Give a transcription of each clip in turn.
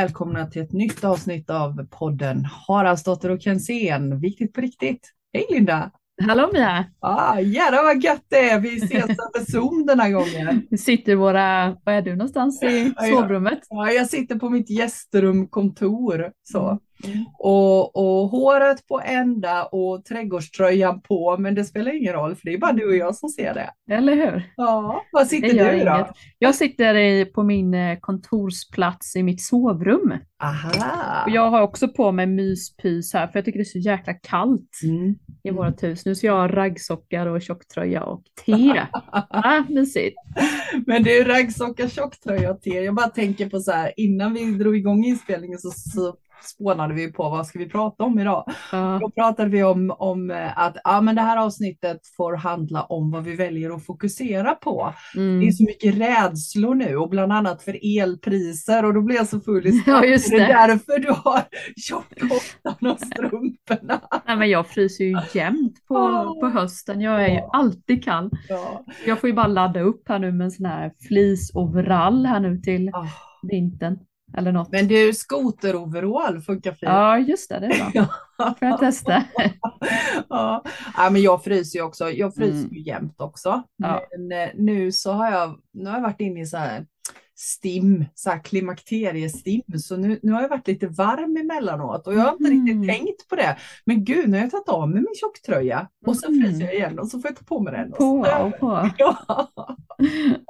välkomna till ett nytt avsnitt av podden Haraldsdotter och Kensén. Viktigt på riktigt. Hej Linda! Hallå Mia! Ah, jädrar vad gött det är! Vi ses över Zoom den här gången. Vi sitter våra, var är du någonstans i sovrummet? Ja, jag sitter på mitt gästrumkontor. Så. Mm. Och, och håret på ända och trädgårdströjan på, men det spelar ingen roll för det är bara du och jag som ser det. Eller hur? Ja, var sitter du då? Inget. Jag sitter i, på min eh, kontorsplats i mitt sovrum. Aha. Och jag har också på mig myspys här för jag tycker det är så jäkla kallt mm. i vårt hus. Nu ska jag ha raggsockar och tjocktröja och te. ah, mysigt. Men det är raggsockar, tjocktröja och te. Jag bara tänker på så här innan vi drog igång inspelningen så, så spånade vi på vad ska vi prata om idag. Uh. Då pratade vi om, om eh, att ja, men det här avsnittet får handla om vad vi väljer att fokusera på. Mm. Det är så mycket rädslor nu och bland annat för elpriser och då blir jag så full i ja, just det. det är därför du har tjockkoftan och strumporna. Nej, men jag fryser ju jämt på, oh. på hösten. Jag är ju alltid kall. Ja. Jag får ju bara ladda upp här nu med en sån här flisoverall här nu till oh. vintern. Eller något. Men du, skoteroverall funkar fint. Ja, just det, det är bra. Får jag testa? ja. ja, men jag fryser ju också. Jag fryser mm. ju jämt också. Ja. Men eh, nu så har jag, nu har jag varit inne i så här stim, så här klimakteriestim. Så nu, nu har jag varit lite varm emellanåt och jag har inte mm. riktigt tänkt på det. Men gud, nu har jag tagit av mig min tjocktröja och så mm. fryser jag igen och så får jag ta på mig den. På och på. Ja.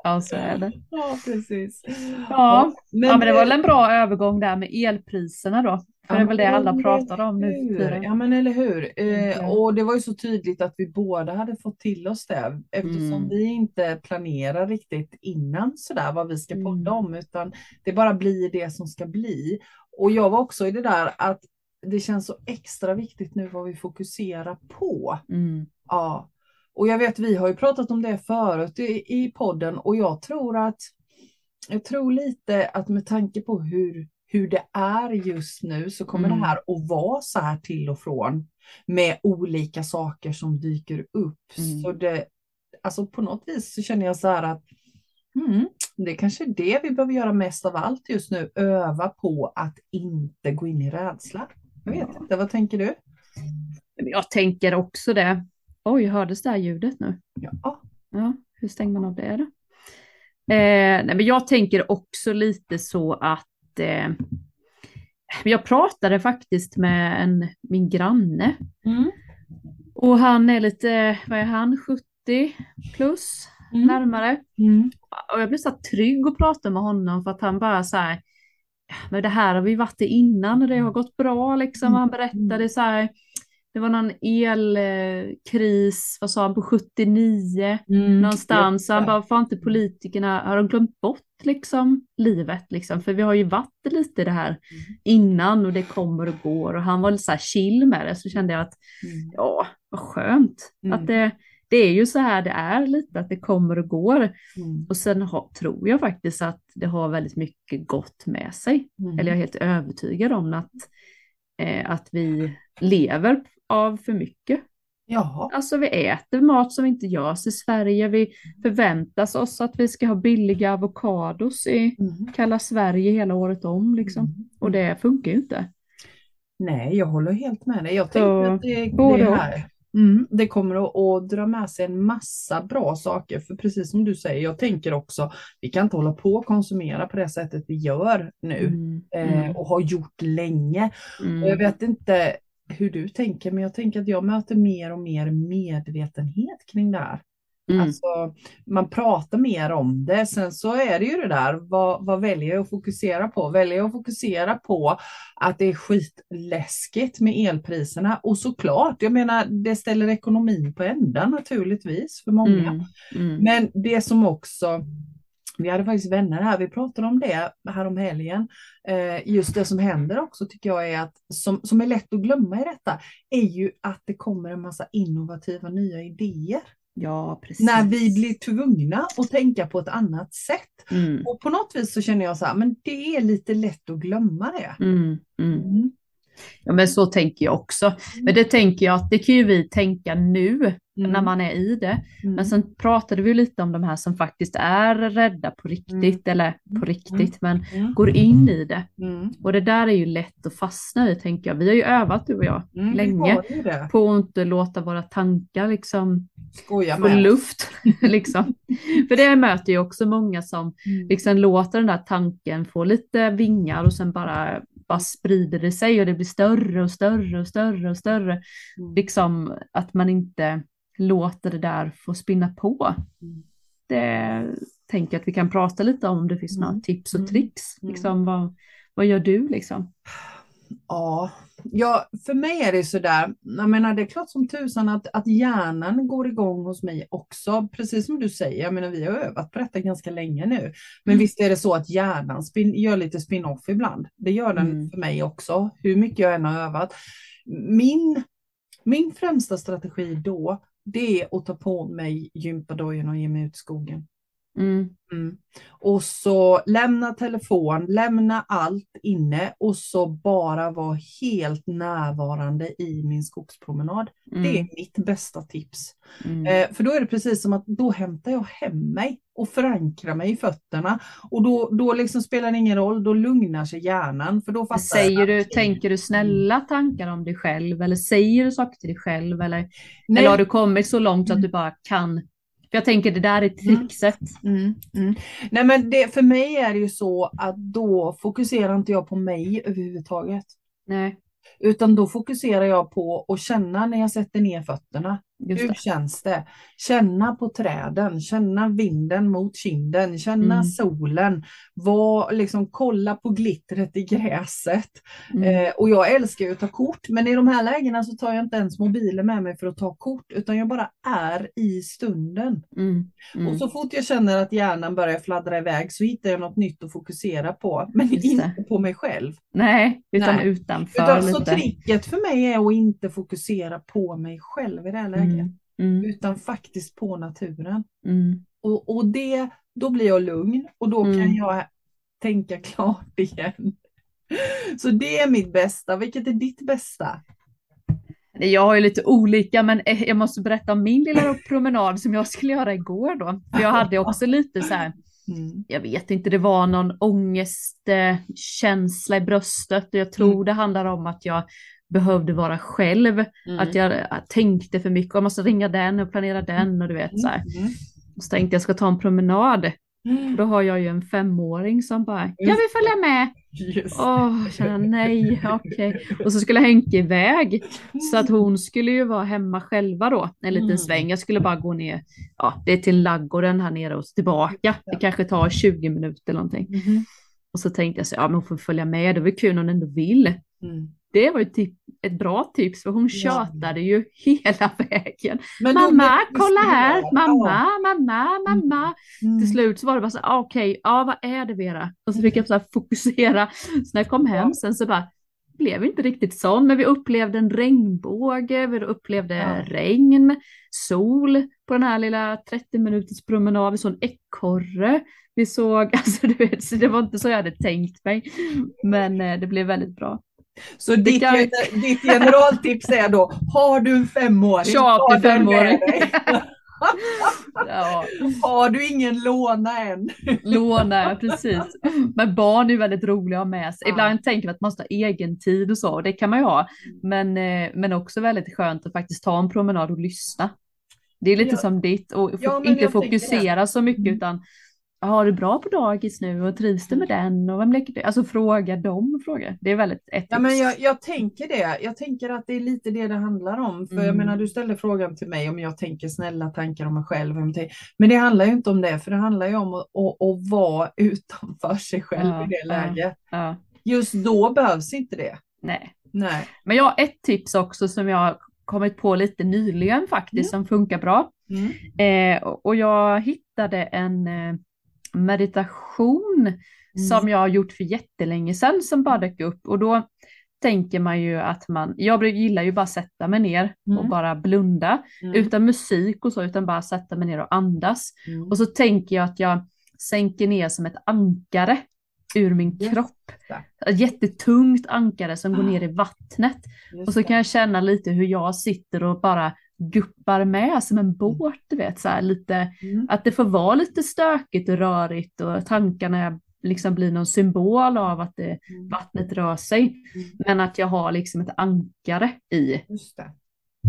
ja, så är det. Ja, precis. Ja, men, ja, men det var väl en bra övergång där med elpriserna då. För det är väl det alla pratar om nu Ja men eller hur. Eh, och det var ju så tydligt att vi båda hade fått till oss det eftersom mm. vi inte planerar riktigt innan sådär vad vi ska podda mm. om utan det bara blir det som ska bli. Och jag var också i det där att det känns så extra viktigt nu vad vi fokuserar på. Mm. Ja. Och jag vet vi har ju pratat om det förut i, i podden och jag tror att jag tror lite att med tanke på hur hur det är just nu så kommer mm. det här att vara så här till och från med olika saker som dyker upp. Mm. Så det, alltså på något vis så känner jag så här att mm, det är kanske det vi behöver göra mest av allt just nu, öva på att inte gå in i rädsla. Jag vet inte, vad tänker du? Jag tänker också det. Oj, hördes det här ljudet nu? Ja. ja hur stänger man av det då? Eh, nej, men jag tänker också lite så att eh, jag pratade faktiskt med en, min granne. Mm. Och han är lite, vad är han, 70 plus mm. närmare. Mm. Och jag blev så trygg att prata med honom för att han bara så här, men det här har vi varit i innan och det har gått bra liksom. Han berättade så här, det var någon elkris, vad sa han, på 79 mm, någonstans. Han bara, får inte politikerna, har de glömt bort liksom livet liksom? För vi har ju varit lite det här mm. innan och det kommer och går och han var lite så här chill med det så kände jag att mm. ja, vad skönt mm. att det, det är ju så här det är lite att det kommer och går. Mm. Och sen ha, tror jag faktiskt att det har väldigt mycket gott med sig. Mm. Eller jag är helt övertygad om att, eh, att vi lever av för mycket. Jaha. Alltså vi äter mat som inte görs i Sverige. Vi förväntas oss att vi ska ha billiga avokados i mm. kalla Sverige hela året om. Liksom. Mm. Och det funkar ju inte. Nej, jag håller helt med dig. Jag tänker att det, det, här, mm, det kommer att, att, dra med sig en massa bra saker. För precis som du säger, jag tänker också, vi kan inte hålla på och konsumera på det sättet vi gör nu mm. eh, mm. och har gjort länge. Mm. Och jag vet inte, hur du tänker, men jag tänker att jag möter mer och mer medvetenhet kring det här. Mm. Alltså, man pratar mer om det. Sen så är det ju det där, vad, vad väljer jag att fokusera på? Väljer jag att fokusera på att det är skitläskigt med elpriserna? Och såklart, jag menar, det ställer ekonomin på ända naturligtvis för många. Mm. Mm. Men det som också vi hade faktiskt vänner här, vi pratade om det här om helgen. Eh, just det som händer också tycker jag är att, som, som är lätt att glömma i detta, är ju att det kommer en massa innovativa nya idéer. Ja. När vi blir tvungna att tänka på ett annat sätt. Mm. Och på något vis så känner jag så här, men det är lite lätt att glömma det. Mm, mm. mm. Ja, men så tänker jag också. Men det tänker jag att det kan ju vi tänka nu Mm. när man är i det. Mm. Men sen pratade vi lite om de här som faktiskt är rädda på riktigt, eller på riktigt, men Mm. går in i det. Mm. Och det där är ju lätt att fastna i tänker jag. Vi har ju övat du och jag Mm, länge på att inte låta våra tankar liksom Skoja få med. luft. liksom. För det möter ju också många som Mm. liksom låter den där tanken få lite vingar och sen bara, bara sprider det sig och det blir större och större och större och större. Mm. Liksom att man inte låter det där få spinna på. Mm. Det tänker jag att vi kan prata lite om, om det finns några Mm. tips och Mm. tricks. Liksom, vad, vad gör du liksom? Ja, ja, för mig är det sådär, jag menar det är klart som tusan att, att hjärnan går igång hos mig också, precis som du säger, jag menar vi har övat på detta ganska länge nu. Men Mm. visst är det så att hjärnan spin, gör lite spin-off ibland, det gör den Mm. för mig också, hur mycket jag än har övat. Min, min främsta strategi då, det är att ta på mig gympadojorna och ge mig ut i skogen. Mm. Mm. Och så lämna telefon, lämna allt inne och så bara vara helt närvarande i min skogspromenad. Mm. Det är mitt bästa tips. Mm. Eh, för då är det precis som att då hämtar jag hem mig och förankrar mig i fötterna. Och då, då liksom spelar det ingen roll, då lugnar sig hjärnan. För då fattar Säger du, tänker du snälla tankar om dig själv eller säger du saker till dig själv eller, Nej. eller har du kommit så långt att du bara kan? För jag tänker det där är trickset. Mm, mm. Nej men det, för mig är det ju så att då fokuserar inte jag på mig överhuvudtaget. Nej, Utan då fokuserar jag på att känna när jag sätter ner fötterna. Just Hur det. känns det? Känna på träden, känna vinden mot kinden, känna Mm. solen, var, liksom, kolla på glittret i gräset. Mm. Eh, och jag älskar ju att ta kort, men i de här lägena så tar jag inte ens mobilen med mig för att ta kort, utan jag bara är i stunden. Mm. Mm. Och så fort jag känner att hjärnan börjar fladdra iväg så hittar jag något nytt att fokusera på, men Just det. inte på mig själv. Nej, utan Nej. utanför Utan, så lite. tricket för mig är att inte fokusera på mig själv i det här läget, Mm. Mm. utan faktiskt på naturen. Mm. Och, och det, då blir jag lugn och då kan Mm. jag tänka klart igen. Så det är mitt bästa. Vilket är ditt bästa? Jag har ju lite olika, men eh, jag måste berätta om min lilla promenad som jag skulle göra igår då. För jag hade också lite så här, Mm. jag vet inte, det var någon ångestkänsla i bröstet och jag tror Mm. det handlar om att jag behövde vara själv, att jag tänkte för mycket, jag måste ringa den och planera den och du vet så här. Mm. Och så tänkte jag ska ta en promenad. Mm. Och då har jag ju en femåring som bara, jag vill följa med. Just. Åh, känner nej, okej. Och så skulle Henke iväg. Så att hon skulle ju vara hemma själva då, en liten Mm. sväng. Jag skulle bara gå ner, ja det är till laggården här nere och tillbaka. Det kanske tar 20 minuter eller någonting. Mhm. Och så tänkte jag så, ja men hon får följa med, det var kul om hon ändå vill. Mm. Det var ju typ ett bra tips för hon Ja. tjatade ju hela vägen. Men mamma, kolla här, mamma, mamma, mamma. Mm. Till slut så var det bara så ah, okej, ja vad är det Vera? Och så fick jag så här fokusera. Så när jag kom hem sen så bara, blev inte riktigt sån, men vi upplevde en regnbåge, vi upplevde Ja. regn, sol på den här lilla 30 minuters promenad, vi såg en ekorre, vi såg, alltså du vet, det var inte så jag hade tänkt mig, men eh, det blev väldigt bra. Så ditt, kan- ditt generaltips är då, har du en femåring, ta den med femåring. dig. Ja, Har du ingen låna än? låna, precis. Men barn är väldigt roliga att ha med sig. Ja. Ibland tänker man att man måste ha egen tid och så, och det kan man ju ha. Men, eh, men också väldigt skönt att faktiskt ta en promenad och lyssna. Det är lite Ja. som ditt och Ja, inte fokusera så mycket Mm. utan har du bra på dagis nu och trivs du med den och vem leker du? Alltså fråga dem frågor. Det är väldigt ett Ja, men jag, jag tänker det. Jag tänker att det är lite det det handlar om. För jag Mm. menar, du ställde frågan till mig om jag tänker snälla tankar om mig själv. Men det handlar ju inte om det, för det handlar ju om att, att, att vara utanför sig själv Ja, i det ja. läget. Ja, Just då behövs inte det. nej. Nej. Men jag har ett tips också som jag kommit på lite nyligen faktiskt som funkar bra. Mm. Eh, och- och jag hittade en meditation som jag har gjort för jättelänge sedan som bara dök upp och då tänker man ju att man, jag gillar ju bara sätta mig ner och Mm. bara blunda Mm. utan musik och så utan bara sätta mig ner och andas. Mm. Och så tänker jag att jag sänker ner som ett ankare ur min Just kropp. Ett jättetungt ankare som går Ah. ner i vattnet. Just Och så kan jag känna lite hur jag sitter och bara guppar med som en båt, du vet, så här lite, Mm. att det får vara lite stökigt och rörigt och tankarna liksom blir någon symbol av att det, Mm. vattnet rör sig, Mm. men att jag har liksom ett ankare i. Just det.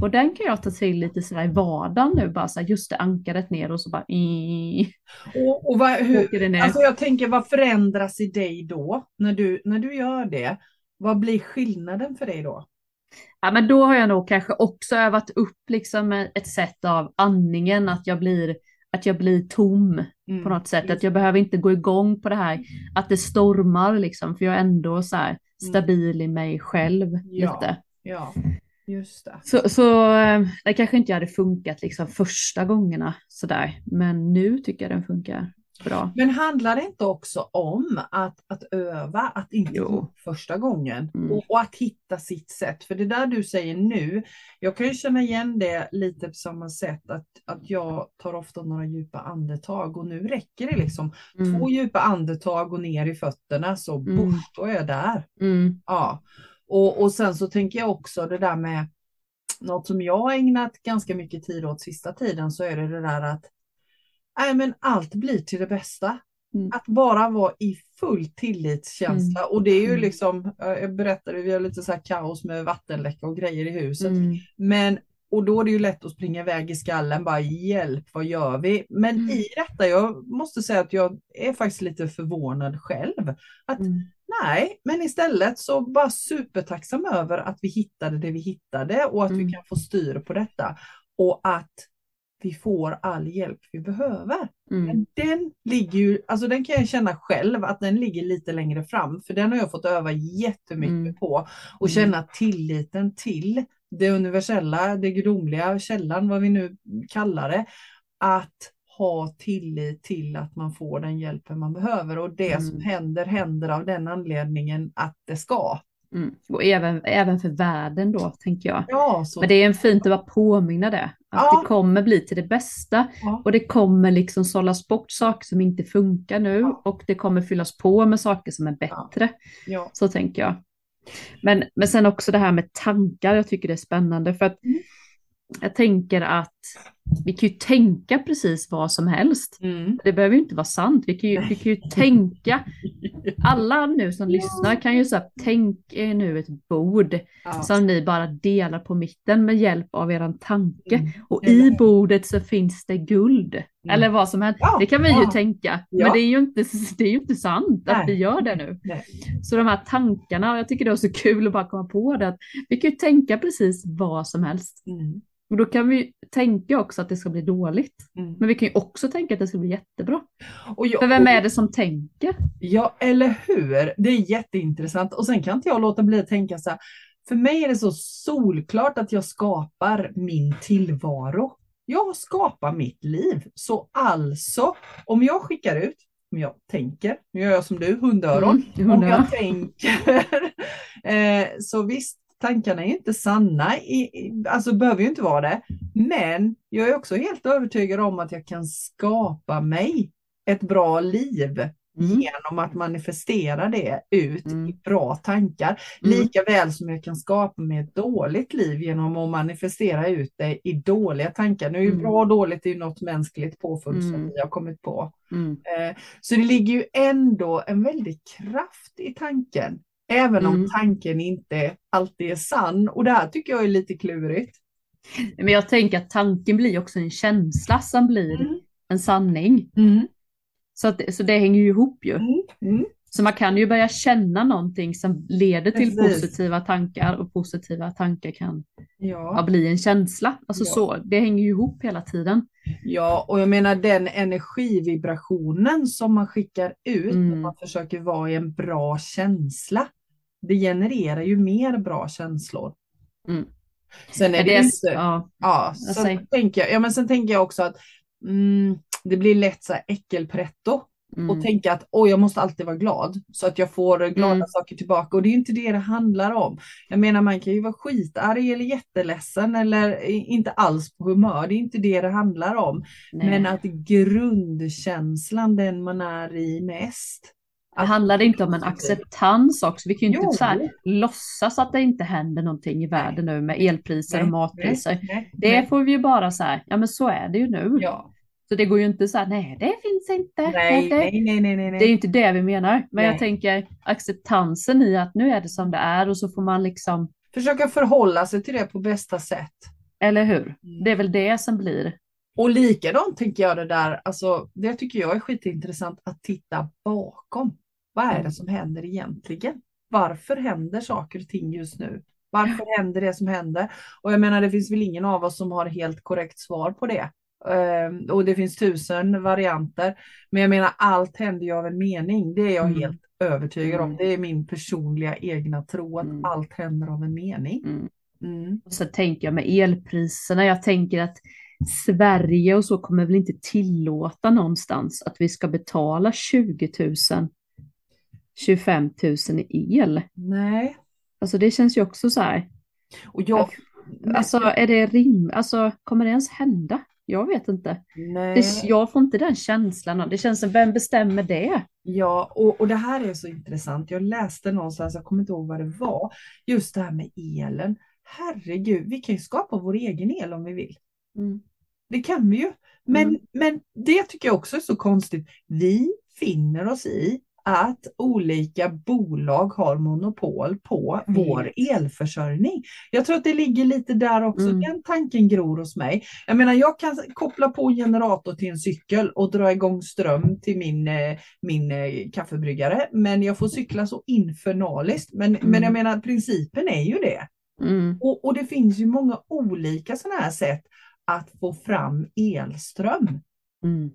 Och den kan jag ta till lite sådär i vardagen nu, bara så här, just det ankaret ner och så bara i, Och, och vad, hur, alltså jag tänker vad förändras i dig då när du, när du gör det? Vad blir skillnaden för dig då? Ja, men då har jag nog kanske också övat upp liksom ett sätt av andningen, att jag blir, att jag blir tom Mm. på något sätt. Att jag behöver inte gå igång på det här, att det stormar liksom, för jag är ändå så här stabil i mig själv Ja. lite. Ja, just det. Så, så eh, det kanske inte hade funkat liksom första gångerna sådär, men nu tycker jag den funkar bra. Men handlar det inte också om att, att öva, att inte Jo. första gången Mm. och, och att hitta sitt sätt? För det där du säger nu, jag kan ju känna igen det lite på samma sätt att, att jag tar ofta några djupa andetag och nu räcker det liksom Mm. två djupa andetag och ner i fötterna så Mm. busch, då är jag där. Mm. Ja, och, och sen så tänker jag också det där med något som jag har ägnat ganska mycket tid åt sista tiden så är det det där att nej, men allt blir till det bästa. Mm. Att bara vara i full tillitskänsla och det är ju Mm. liksom, jag berättade, vi har lite så här kaos med vattenläcka och grejer i huset. Mm. Men, och då är det ju lätt att springa iväg i skallen, bara hjälp, vad gör vi? Men Mm. i detta, jag måste säga att jag är faktiskt lite förvånad själv. Att Mm. Nej, men istället så bara supertacksam över att vi hittade det vi hittade och att vi Mm. kan få styr på detta. Och att vi får all hjälp vi behöver. Mm. Men den ligger ju, alltså den kan jag känna själv att den ligger lite längre fram, för den har jag fått öva jättemycket Mm. på. Och Mm. känna tilliten till det universella, det gudomliga, källan, vad vi nu kallar det. Att ha tillit till att man får den hjälpen man behöver och det Mm. som händer händer av den anledningen att det ska. Mm. Och även, även för världen då, tänker jag. Ja, så. Men det är en fint att bara påminna det. Att Ja. det kommer bli till det bästa. Ja. Och det kommer liksom sållas bort saker som inte funkar nu. Ja. Och det kommer fyllas på med saker som är bättre. Så tänker jag. Men, men sen också det här med tankar, jag tycker det är spännande. För att Mm. jag tänker att vi kan ju tänka precis vad som helst. Mm. Det behöver ju inte vara sant. Vi kan ju, vi kan ju tänka. Alla nu som lyssnar kan ju säga, tänk er nu ett bord Ja. som ni bara delar på mitten med hjälp av eran tanke. Mm. Och i bordet så finns det guld. Eller vad som helst. Ja, Det kan vi ju ja. tänka. Ja. Men det är ju inte, det är ju inte sant att Nej. vi gör det nu. Nej. Så de här tankarna, jag tycker det är så kul att bara komma på det. Att vi kan ju tänka precis vad som helst. Mm. Och då kan vi tänka också att det ska bli dåligt. Mm. Men vi kan ju också tänka att det ska bli jättebra. Och jag, För vem är det som tänker? Ja, eller hur? Det är jätteintressant. Och sen kan inte jag låta bli att tänka så här. För mig är det så solklart att jag skapar min tillvaro. Jag skapar mitt liv. Så alltså, om jag skickar ut, om jag tänker, nu gör jag som du, hundöron. Mm, Om jag tänker, eh, så visst, tankarna är inte sanna, i, alltså behöver ju inte vara det. Men jag är också helt övertygad om att jag kan skapa mig ett bra liv Mm. genom att manifestera det ut Mm. i bra tankar. Mm. Lika väl som jag kan skapa mig ett dåligt liv genom att manifestera ut det i dåliga tankar. Nu är ju Mm. bra och dåligt är något mänskligt påfund som Mm. vi har kommit på. Mm. Eh, Så det ligger ju ändå en väldig kraft i tanken. Även om Mm. tanken inte alltid är sann. Och det här tycker jag är lite klurigt. Men jag tänker att tanken blir också en känsla som blir Mm. en sanning. Så, att, så det hänger ju ihop ju. Mm. Mm. Så man kan ju börja känna någonting som leder till Precis. positiva tankar och positiva tankar kan ja, Ja. bli en känsla. Alltså Ja. så, det hänger ju ihop hela tiden. ja, och jag menar den energivibrationen som man skickar ut när Mm. man försöker vara i en bra känsla. Det genererar ju mer bra känslor. Mm. Sen är det, är, inte, ja, ja, sen säger- tänker jag, ja, men sen tänker jag också att mm, det blir lätt så här äckelpretto. mm, och tänka att oj, jag måste alltid vara glad så att jag får glada Mm. saker tillbaka. Och det är inte det det handlar om. Jag menar, man kan ju vara skitarg eller jätteledsen eller inte alls på humör. Det är inte det det handlar om. nej. Men att grundkänslan, den man är i mest, Det inte om en acceptans också? Vi kan ju Jo. inte så här, låtsas att det inte händer någonting i världen nu med elpriser och Nej, matpriser. nej, nej, Det får vi ju bara så här, ja men så är det ju nu. Ja. Så det går ju inte så här, nej det finns inte. Nej, det, nej, nej, nej, det är ju inte det vi menar. Men jag tänker acceptansen i att nu är det som det är och så får man liksom, Försöka förhålla sig till det på bästa sätt. eller hur? Mm. Det är väl det som blir. Och likadant tänker jag det där, alltså det tycker jag är skitintressant att titta bakom. Vad är det som händer egentligen? Varför händer saker och ting just nu? Varför händer det som händer? Och jag menar, det finns väl ingen av oss som har helt korrekt svar på det. Ehm, och det finns tusen varianter. Men jag menar, allt händer ju av en mening. Det är jag Mm. helt övertygad om. Mm. Det är min personliga egna tro att Mm. allt händer av en mening. Mm. Mm. Och så tänker jag med elpriserna, jag tänker att Sverige och så kommer väl inte tillåta någonstans att vi ska betala 20 000, 25 000 i el. Nej, Alltså det känns ju också så här, och jag... alltså är det rim, alltså kommer det ens hända? Jag vet inte. nej. Det, jag får inte den känslan. Det känns som, vem bestämmer det? Ja, och, och det här är så intressant. Jag läste någonstans, jag kommer inte ihåg vad det var, just det här med elen. Herregud, vi kan ju skapa vår egen el om vi vill. Mm. Det kan vi ju. Men, Mm. men det tycker jag också är så konstigt. Vi finner oss i att olika bolag har monopol på Jag vår elförsörjning. Jag tror att det ligger lite där också. Mm. Den tanken gror hos mig. Jag menar, jag kan koppla på en generator till en cykel och dra igång ström till min, eh, min eh, kaffebryggare, men jag får cykla så infernaliskt. Men, men jag Mm. menar, principen är ju det. Mm. Och, och det finns ju många olika sådana här sätt att få fram elström. Mm.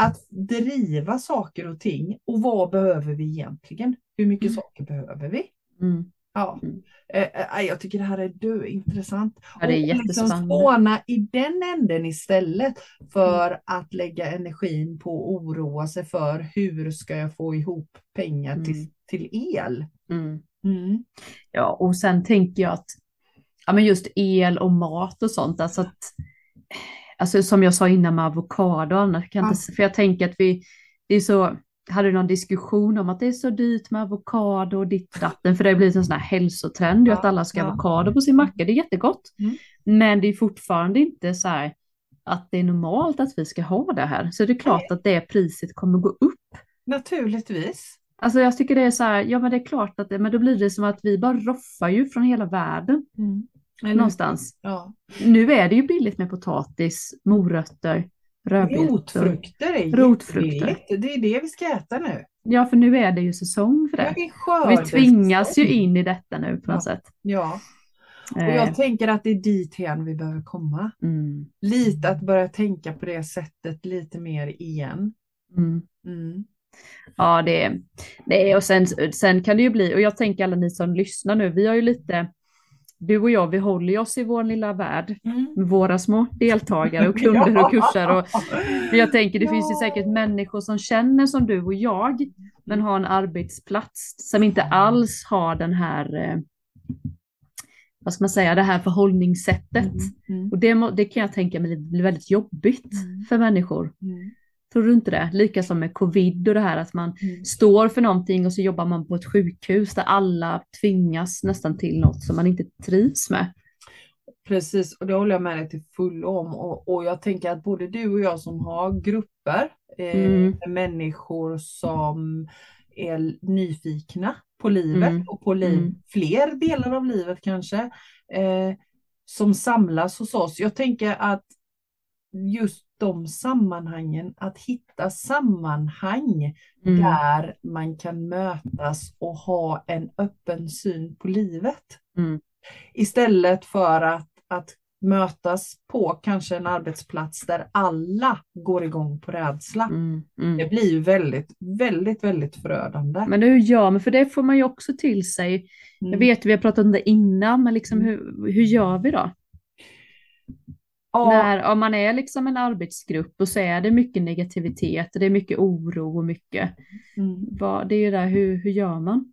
Att driva saker och ting. Och vad behöver vi egentligen? Hur mycket Mm. saker behöver vi? Mm. Ja, Mm. eh, eh, jag tycker det här är dö intressant. Ja, det är Och liksom jättespännande. i den änden istället för att lägga energin på att oroa sig för hur ska jag få ihop pengar till, Mm. till el. Mm. Mm. Ja, och sen tänker jag att ja, men just el och mat och sånt, alltså att alltså som jag sa innan med avokado och annat, kan jag inte, för jag tänker att vi, det är så, hade någon diskussion om att det är så dyrt med avokado och ditt datten, för det har blivit en sån här hälsotrend Ja, att alla ska ha ja. avokado på sin macka, det är jättegott. Mm. Men det är fortfarande inte så här att det är normalt att vi ska ha det här, så det är klart att det priset kommer gå upp. Naturligtvis. Alltså jag tycker det är så här, ja men det är klart att det, men då blir det som att vi bara roffar ju från hela världen Eller- någonstans. Ja. Nu är det ju billigt med potatis, morötter, rödbetor. Rotfrukter är Rotfrukter. Det är det vi ska äta nu. Ja, för nu är det ju säsong för det. Vi tvingas ju in i detta nu på något Ja. sätt. Ja, och Eh, jag tänker att det är dit igen vi behöver komma. mm, Lite att börja tänka på det sättet lite mer igen. mm. Mm. Ja, det är, det är och sen, sen kan det ju bli, och jag tänker alla ni som lyssnar nu, vi har ju lite, du och jag, vi håller oss i vår lilla värld, med våra små deltagare och kunder och kurser. Och, men jag tänker, det finns ju säkert människor som känner som du och jag, men har en arbetsplats som inte alls har den här, eh, vad ska man säga, det här förhållningssättet. Mm. Och det, det kan jag tänka mig blir väldigt jobbigt Mm. för människor. Tror du inte det? Lika som med covid och det här att man Mm. står för någonting och så jobbar man på ett sjukhus där alla tvingas nästan till något som man inte trivs med. Precis, och det håller jag med dig till fullo om. Och, och jag tänker att både du och jag som har grupper eh, Mm. människor som är nyfikna på livet Mm. och på liv, Mm. fler delar av livet kanske, eh, som samlas hos oss. Jag tänker att just de sammanhangen, att hitta sammanhang Mm. där man kan mötas och ha en öppen syn på livet. Mm. Istället för att, att mötas på kanske en arbetsplats där alla går igång på rädsla. Mm. Det Mm. blir ju väldigt, väldigt, väldigt förödande. Men hur gör man? För det får man ju också till sig. Jag Mm. vet, vi har pratat om det innan, men liksom Mm. hur, hur gör vi då? Ja, När, om man är liksom en arbetsgrupp och så är det mycket negativitet det är mycket oro och mycket. mm. Vad, det är ju där, hur, hur gör man?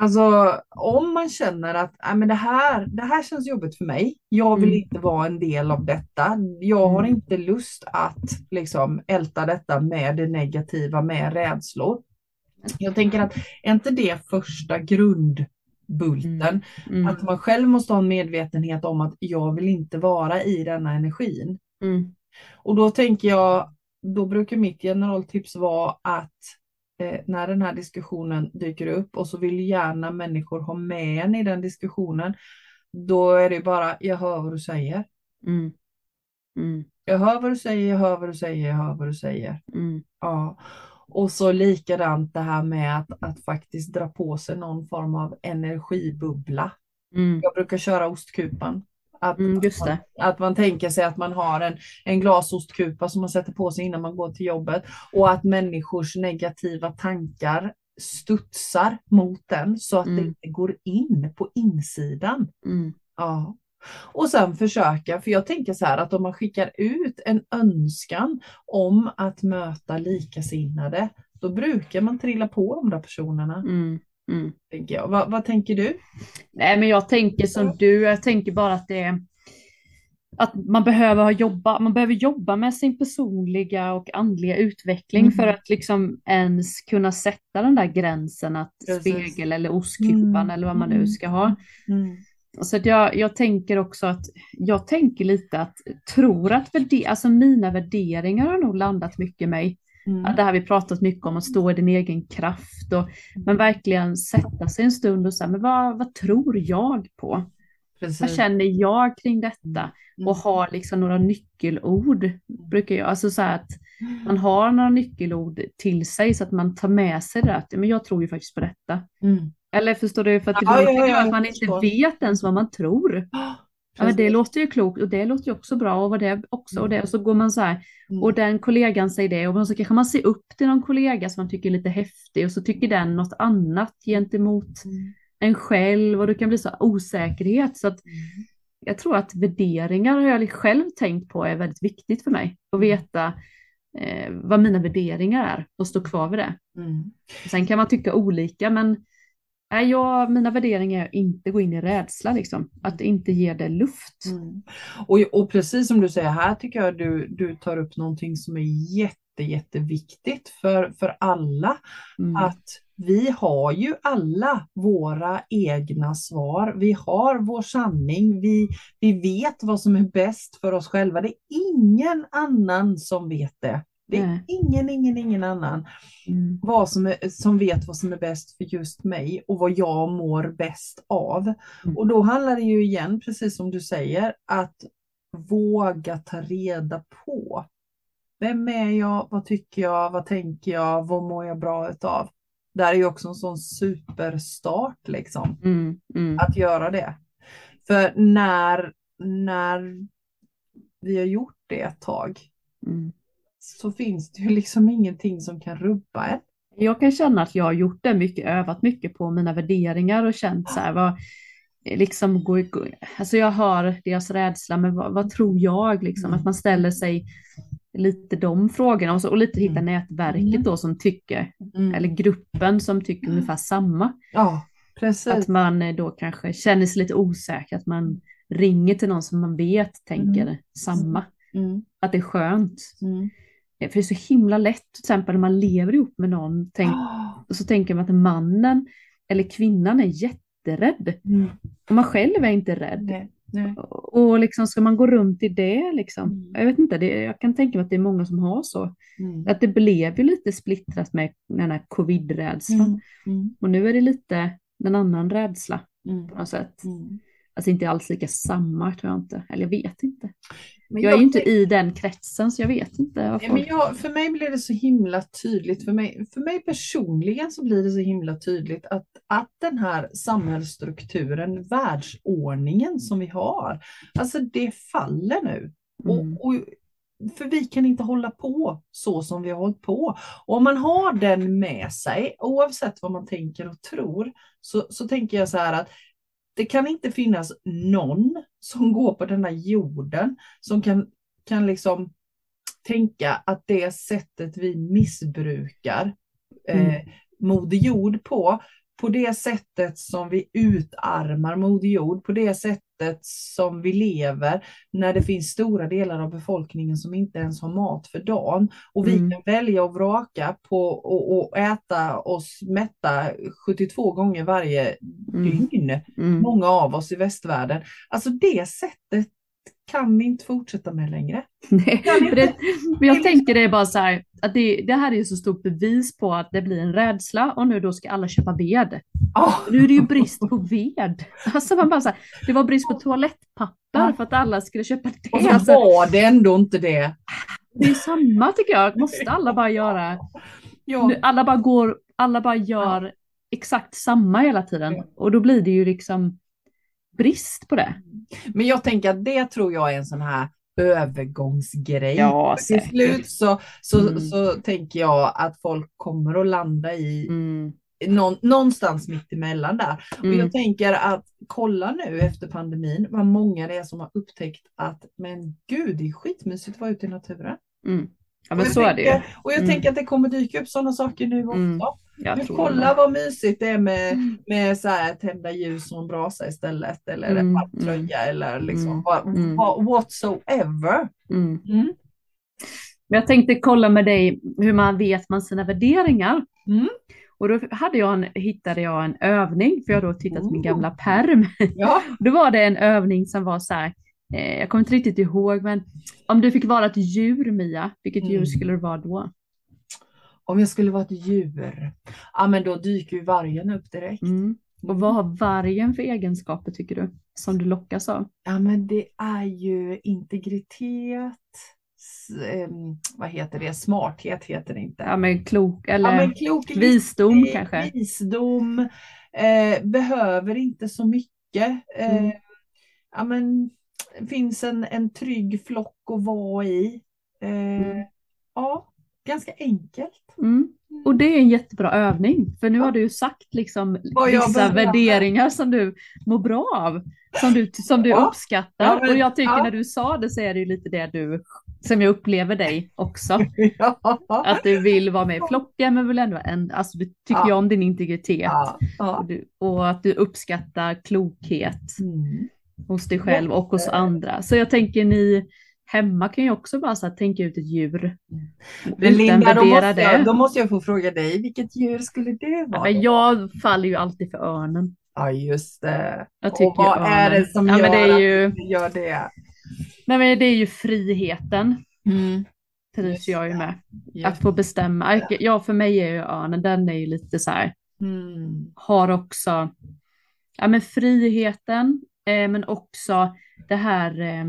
Alltså om man känner att "Nej, men det, här, det här känns jobbigt för mig, jag vill Mm. inte vara en del av detta, jag har Mm. inte lust att liksom älta detta med det negativa, med rädslor. Jag tänker att är inte det första grundbulten? Mm. Mm. Att man själv måste ha en medvetenhet om att jag vill inte vara i denna energin. Mm. Och då tänker jag, då brukar mitt generaltips vara att eh, när den här diskussionen dyker upp och så vill gärna människor ha med en i den diskussionen, då är det bara, jag hör vad du säger. Mm. Mm. Jag hör vad du säger, jag hör vad du säger, jag hör vad du säger. Mm. Ja. Och så likadant det här med att, att faktiskt dra på sig någon form av energibubbla. Mm. Jag brukar köra ostkupan. Att, Mm, just att, man, att man tänker sig att man har en, en glasostkupa som man sätter på sig innan man går till jobbet och att människors negativa tankar studsar mot den så att det Mm. inte går in på insidan. Mm. Ja. Och sen försöka, för jag tänker så här att om man skickar ut en önskan om att möta likasinnade, då brukar man trilla på de där personerna, Mm. Mm. tänker jag. Va, vad tänker du? Nej, men jag tänker som du. Jag tänker bara att det är att man behöver jobba, man behöver jobba med sin personliga och andliga utveckling Mm. för att liksom ens kunna sätta den där gränsen att Precis. spegel eller ostkupan Mm. eller vad man nu ska ha. Mm. Så att jag, jag tänker också att jag tänker lite att tror att värde, alltså mina värderingar har nog landat mycket mig. Mm. Att det här vi pratat mycket om att stå i din egen kraft och men verkligen sätta sig en stund och säga men vad, vad tror jag på? Vad Precis. känner jag kring detta? Mm. Och ha liksom några nyckelord brukar jag, alltså så att man har några nyckelord till sig så att man tar med sig det att men jag tror ju faktiskt på detta. Mm. Eller förstår du, för att Ja, ja, det ja, vara att man inte förstår. vet ens vad man tror. Ja, men det låter ju klokt och det låter ju också bra och vad det också och det och så går man så här Mm. och den kollegan säger det och så kanske man ser upp till någon kollega som man tycker är lite häftig och så tycker den något annat gentemot Mm. en själv och det kan bli så osäkerhet så att Mm. jag tror att värderingar har jag själv tänkt på är väldigt viktigt för mig att Mm. veta eh, vad mina värderingar är och stå kvar vid det. Mm. Sen kan man tycka olika men nej, jag, mina värderingar är att inte gå in i rädsla liksom, att inte ge det luft. Mm. Och, och precis som du säger här tycker jag du, du tar upp någonting som är jätte, jätteviktigt för, för alla. Mm. Att vi har ju alla våra egna svar. Vi har vår sanning. Vi, vi vet vad som är bäst för oss själva. Det är ingen annan som vet det. Det är Nej. ingen, ingen, ingen annan Mm. vad som, är, som vet vad som är bäst för just mig och vad jag mår bäst av. Mm. Och då handlar det ju igen, precis som du säger, att våga ta reda på. Vem är jag? Vad tycker jag? Vad tänker jag? Vad mår jag bra utav? Det här är ju också en sån superstart liksom, Mm. Mm. att göra det. För när, när vi har gjort det ett tag Mm. Så finns det ju liksom ingenting som kan rubba en. Jag kan känna att jag har gjort det mycket, övat mycket på mina värderingar och känt så här vad, liksom gå, gå- alltså jag hör deras rädsla, men vad, vad tror jag liksom, Mm. att man ställer sig lite de frågorna och, så, och lite hitta Mm. nätverket Mm. då som tycker, Mm. eller gruppen som tycker ungefär samma. Ja, precis. Att man eh, då kanske känner sig lite osäker, att man ringer till någon som man vet tänker samma. Mm. Att det är skönt. För det är så himla lätt, till exempel när man lever ihop med någon, tänk, och så tänker man att mannen eller kvinnan är jätterädd. Mm. Och man själv är inte rädd. Nej, nej. Och och liksom ska man gå runt i det liksom? Mm. Jag vet inte, det, jag kan tänka mig att det är många som har så. Mm. Att det blev ju lite splittrat med den här covid-rädslan. Mm. Mm. Och nu är det lite en annan rädsla Mm. på något sätt. Mm. Alltså inte alls lika samma tror jag inte. Eller jag vet inte. Men Jag är ju inte i den kretsen så jag vet inte. Nej, men jag, för mig blir det så himla tydligt, för mig, för mig personligen så blir det så himla tydligt att, att den här samhällsstrukturen, världsordningen som vi har, alltså det faller nu. Mm. Och, och, för vi kan inte hålla på så som vi har hållit på. Och om man har den med sig, oavsett vad man tänker och tror, så, så tänker jag så här att det kan inte finnas någon som går på denna jorden som kan, kan liksom tänka att det sättet vi missbrukar eh, Mm. Moder Jord på, på det sättet som vi utarmar Moder Jord, på det sättet sättet som vi lever när det finns stora delar av befolkningen som inte ens har mat för dagen och vi Mm. kan välja och vraka på och, och äta oss mätta 72 gånger varje Mm. dygn, Mm. många av oss i västvärlden. Alltså det sättet kan vi inte fortsätta med längre. Nej, det, men jag tänker det är bara så här, att det, det här är ju så stort bevis på att det blir en rädsla och nu då ska alla köpa ved. Ah, Nu är det ju brist på ved. Alltså man bara så här, det var brist på toalettpapper Ja. för att alla skulle köpa det. och så Alltså, var det ändå inte det. det är samma tycker jag, måste alla bara göra. Ja. Alla bara går, alla bara gör exakt samma hela tiden och då blir det ju liksom brist på det. Men jag tänker att det tror jag är en sån här övergångsgrej. Ja, Till slut så, så, Mm. så tänker jag att folk kommer att landa i Mm. någon, någonstans mitt emellan där. Och Mm. jag tänker att kolla nu efter pandemin vad många det är som har upptäckt att men gud, det är skitmysigt att vara ute i naturen. Mm. Ja Och men jag så är det ju. tänker- Och jag Mm. tänker att det kommer dyka upp sådana saker nu också. Mm. Jag Men tror kolla vad mysigt det är med, Mm. med så här, tända ljus och en brasa istället eller en Mm, varm tröja eller liksom Mm, vad, mm. vad, whatsoever. Mm. Mm. Men jag tänkte kolla med dig hur man vet man sina värderingar. Mm. Och då hade jag en, hittade jag en övning, för jag har då tittat i min Oh. gamla perm. Ja. Då var det en övning som var så här, eh, jag kommer inte riktigt ihåg, men om du fick vara ett djur Mia, vilket djur Mm. skulle du vara då? Om jag skulle vara ett djur, ja men då dyker ju vargen upp direkt. Mm. Och vad har vargen för egenskaper tycker du, som du lockas av? Ja men det är ju integritet, vad heter det, smarthet heter det inte. Ja men klok, eller Ja, men klok, visdom listig, kanske? Visdom, eh, behöver inte så mycket. Eh, Mm. ja, men, finns en, en trygg flock att vara i. Eh, Mm. Ja, ganska enkelt. Mm. Och det är en jättebra övning, för nu har du ju sagt liksom vissa värderingar som du mår bra av, som du, som du Ja. uppskattar. Ja, men- och jag tycker ja. när du sa det så är det ju lite det du, som jag upplever dig också. Att du vill vara med i flocken men vill ändå, en, alltså du tycker ju om din integritet. Och, du, och att du uppskattar klokhet Mm. hos dig själv och hos andra. Så jag tänker ni hemma kan ju också bara så här, tänka ut ett djur. Men Utan Linda, då måste, jag, då måste jag få fråga dig, vilket djur skulle det Ja, vara? men jag faller ju alltid för örnen. Ja, just det. Jag Och tycker vad ju är det som ja, gör det att ju, du gör det? nej, men det är ju friheten. Mm. Trivs Just jag ju med. Ja. Att få bestämma. Ja, för mig är ju örnen, den är ju lite så här, Mm. har också ja, men friheten, eh, men också det här, eh,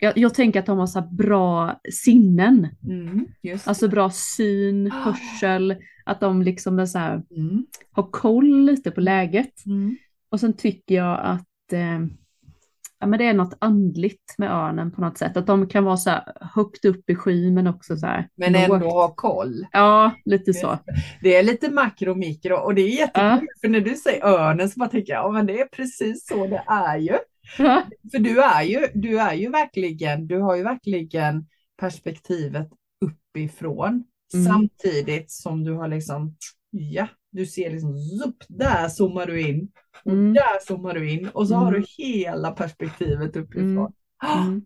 jag, jag tänker att de har så bra sinnen, Mm. Alltså bra syn, Ah. hörsel, att de liksom är så här, Mm. har koll lite på läget. Mm. Och sen tycker jag att eh, ja, men det är något andligt med örnen på något sätt, att de kan vara så här högt upp i skyn men också så här Men lågt. ändå ha koll. Ja, lite så. Det är lite makro och mikro och det är jättekul. Ja. För när du säger örnen så bara tänker jag, ja men det är precis så det är ju. För du är ju, du är ju verkligen, du har ju verkligen perspektivet uppifrån. Mm. Samtidigt som du har liksom, ja, du ser liksom, zup, där zoomar du in. Och Mm. där zoomar du in. Och så har Mm. du hela perspektivet uppifrån. Mm. Ah, Mm.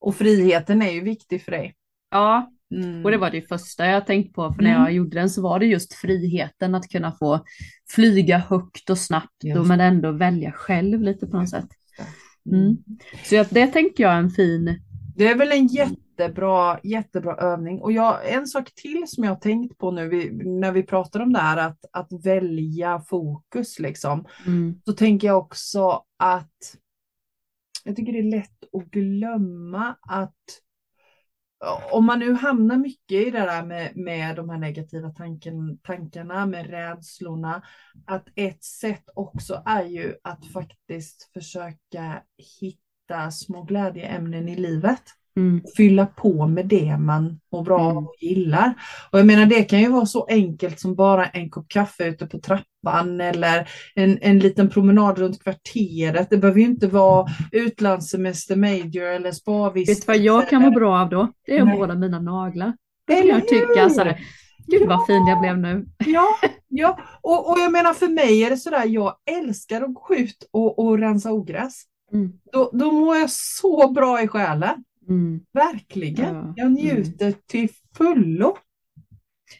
Och friheten är ju viktig för dig. ja, Mm. och det var det första jag tänkte på, för när Mm. jag gjorde den så var det just friheten att kunna få flyga högt och snabbt, och men ändå välja själv lite på något sätt. Mm. Mm. Så jag, det tänker jag är en fin, Det är väl en jättebra, jättebra övning. Och jag, en sak till som jag har tänkt på nu vi, när vi pratar om det här att, att välja fokus liksom. mm, Så tänker jag också att jag tycker det är lätt att glömma att om man nu hamnar mycket i det där med, med de här negativa tanken, tankarna, med rädslorna, att ett sätt också är ju att faktiskt försöka hitta små glädjeämnen i livet mm, fylla på med det man mår bra av Mm. och gillar. Och jag menar det kan ju vara så enkelt som bara en kopp kaffe ute på trappan eller en, en liten promenad runt kvarteret. Det behöver ju inte vara utlandssemester major eller spa-vistelse. vet du vad jag kan må bra av då? Det är att måla mina naglar. Det kan jag tycka hur? så här, gud vad fin jag blev nu. Ja, ja. Och, och jag menar för mig är det sådär, jag älskar att gå ut och, och rensa ogräs. Mm. då, då mår jag så bra i själen. Mm. Verkligen. Ja. Jag njuter till fullo.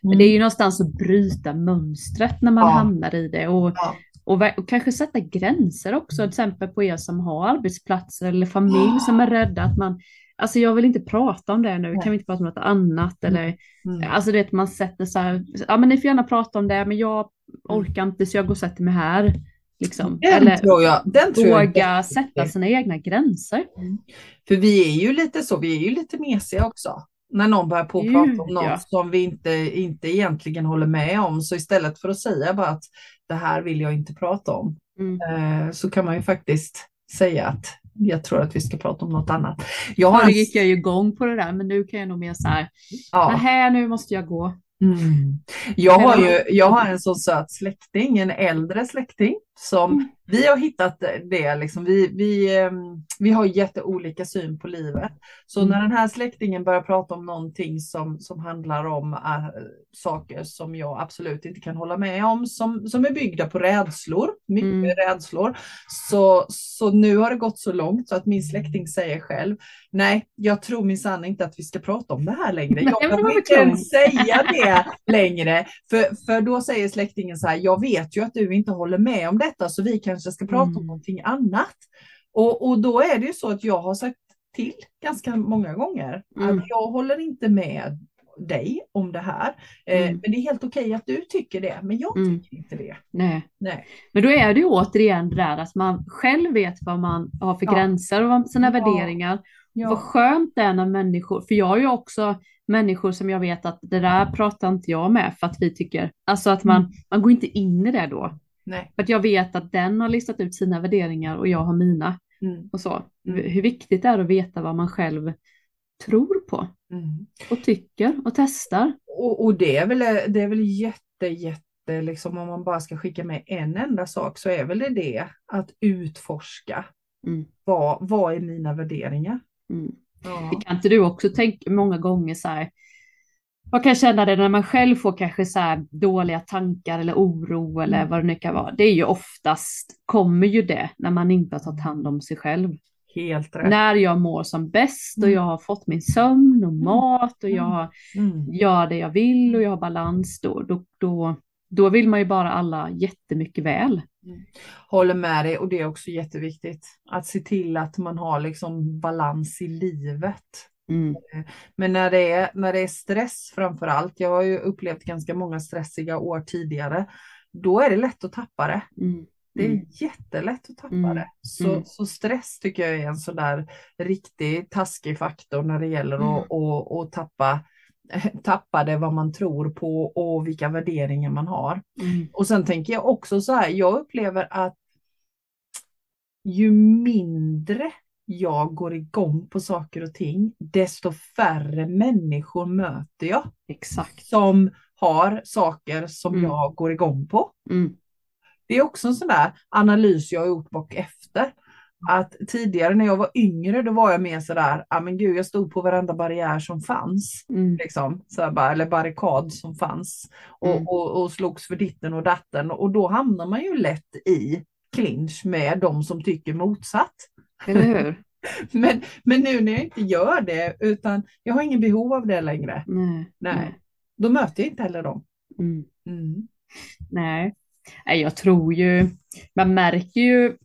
Men det är ju någonstans att bryta mönstret när man Ja. hamnar i det och, Ja. och, och kanske sätta gränser också, till exempel på er som har arbetsplatser eller familj som är rädda att man, alltså jag vill inte prata om det nu, kan vi inte prata om något annat eller, Mm. alltså det att man sätter så här, ja men ni får gärna prata om det, men jag orkar inte så jag går och sätter mig här. Liksom. Den Eller tror jag, den tror jag våga jätteviktig. sätta sina egna gränser. För vi är ju lite så, vi är ju lite mesiga också. När någon börjar på Gud, prata om något ja. som vi inte, inte egentligen håller med om. Så istället för att säga bara att det här vill jag inte prata om. Mm. Eh, så kan man ju faktiskt säga att jag tror att vi ska prata om något annat. Jag har Förr gick jag ju igång på det där, men nu kan jag nog mer så här, ja, nähä nu måste jag gå. Mm. jag, har ju, jag har en så söt släkting, en äldre släkting som Mm. Vi har hittat det. Liksom. Vi, vi, eh, vi har jätteolika syn på livet. Så Mm. när den här släktingen börjar prata om någonting som, som handlar om äh, saker som jag absolut inte kan hålla med om, som, som är byggda på rädslor, mycket Mm. rädslor. Så, så nu har det gått så långt så att min släkting säger själv, nej, jag tror minsann inte att vi ska prata om det här längre. Jag vad inte ens säga det längre. För, för då säger släktingen så här, jag vet ju att du inte håller med om detta, så vi kanske ska prata om Mm. någonting annat. Och, och då är det ju så att jag har sagt till ganska många gånger Mm. att jag håller inte med dig om det här. Eh, Mm. Men det är helt okej att du tycker det, men jag Mm. tycker inte det. Nej. Nej. Men då är det ju återigen det där att man själv vet vad man har för Ja. gränser och vad- sina Ja. värderingar. Vad Ja. skönt det är när människor, för jag har ju också människor som jag vet att det där pratar inte jag med för att vi tycker, alltså att man, Mm. man går inte in i det då. Nej. För att jag vet att den har listat ut sina värderingar och jag har mina Mm. och så. Mm. Hur viktigt det är att veta vad man själv tror på Mm. och tycker och testar. Och, och det är väl, det är väl jätte, jätte, liksom om man bara ska skicka med en enda sak så är väl det det att utforska. Mm. Vad, vad är mina värderingar? Mm. Ja. Kan inte du också tänka många gånger så här, man kan känna det när man själv får kanske så dåliga tankar eller oro eller Mm. vad det nu kan vara. Det är ju oftast, kommer ju det när man inte har tagit hand om sig själv. Helt rätt. När jag mår som bäst och Mm. jag har fått min sömn och mat och Mm. jag Mm. gör det jag vill och jag har balans då, då, då, då vill man ju bara alla jättemycket väl. Håller med dig och det är också jätteviktigt att se till att man har liksom balans i livet. Mm. Men när det är, när det är stress framför allt, jag har ju upplevt ganska många stressiga år tidigare, då är det lätt att tappa det. Mm. Det är Mm. jättelätt att tappa Mm. det. Så, Mm. så stress tycker jag är en sån där riktig taskig faktor när det gäller att, att, att tappa, tappa det vad man tror på och vilka värderingar man har. Och sen tänker jag också så här, jag upplever att ju mindre jag går igång på saker och ting, desto färre människor möter jag Exakt. som har saker som Mm. jag går igång på. Mm. Det är också en sån där analys jag har gjort bak efter. Att tidigare när jag var yngre, då var jag mer sådär, ja men gud, jag stod på varenda barriär som fanns. Mm. Liksom, så bara, eller barrikad som fanns. Och, Mm. och, och slogs för ditten och datten. Och då hamnar man ju lätt i clinch med de som tycker motsatt. Eller hur? Men, men nu när jag inte gör det, utan jag har ingen behov av det längre. Nej. Nej. Då möter jag inte heller dem. Mm. Mm. Nej. Nej, jag tror ju, man märker ju,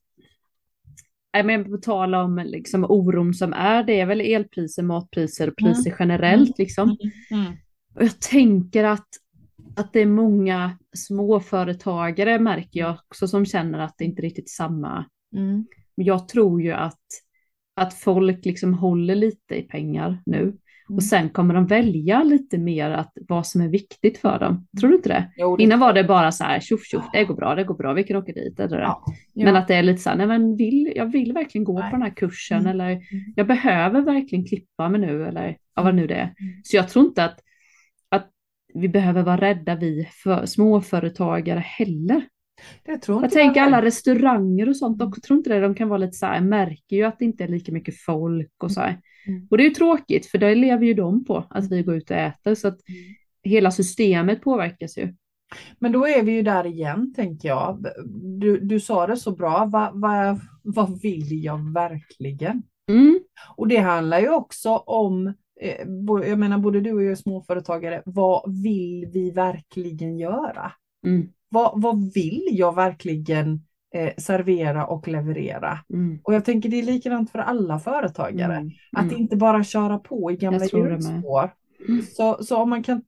Nej, men på tal om liksom oron som är, det är väl elpriser, matpriser och priser generellt liksom. Mm. Och jag tänker att, att det är många småföretagare märker jag också som känner att det inte är riktigt samma. Mm. Men jag tror ju att, att folk liksom håller lite i pengar nu. Mm. Och sen kommer de välja lite mer att vad som är viktigt för dem. Tror du inte det? Jo, det- Innan var det bara så här, tjoff tjoff, det går bra, det går bra, vi kan åka dit. Eller, Ja. Men att det är lite så här, nej men vill, jag vill verkligen gå Nej. på den här kursen Mm. eller jag behöver verkligen klippa mig nu eller ja, vad nu det är. Mm. Så jag tror inte att, att vi behöver vara rädda vi för småföretagare heller. Det tror Jag tänker alla restauranger och sånt också, tror inte det, de kan vara lite så här, märker ju att det inte är lika mycket folk och så här. Mm. Och det är ju tråkigt för det lever ju de på, att vi går ut och äter så att Mm. hela systemet påverkas ju. Men då är vi ju där igen, tänker jag. Du, du sa det så bra. Vad va, vad vill jag verkligen? Mm. Och det handlar ju också om, eh, jag menar både du och jag är småföretagare, vad vill vi verkligen göra? Mm. Vad, vad vill jag verkligen eh, servera och leverera? Mm. Och jag tänker det är likadant för alla företagare. Mm. Att Mm. inte bara köra på i gamla hjulspår. Mm. Så, så om man kan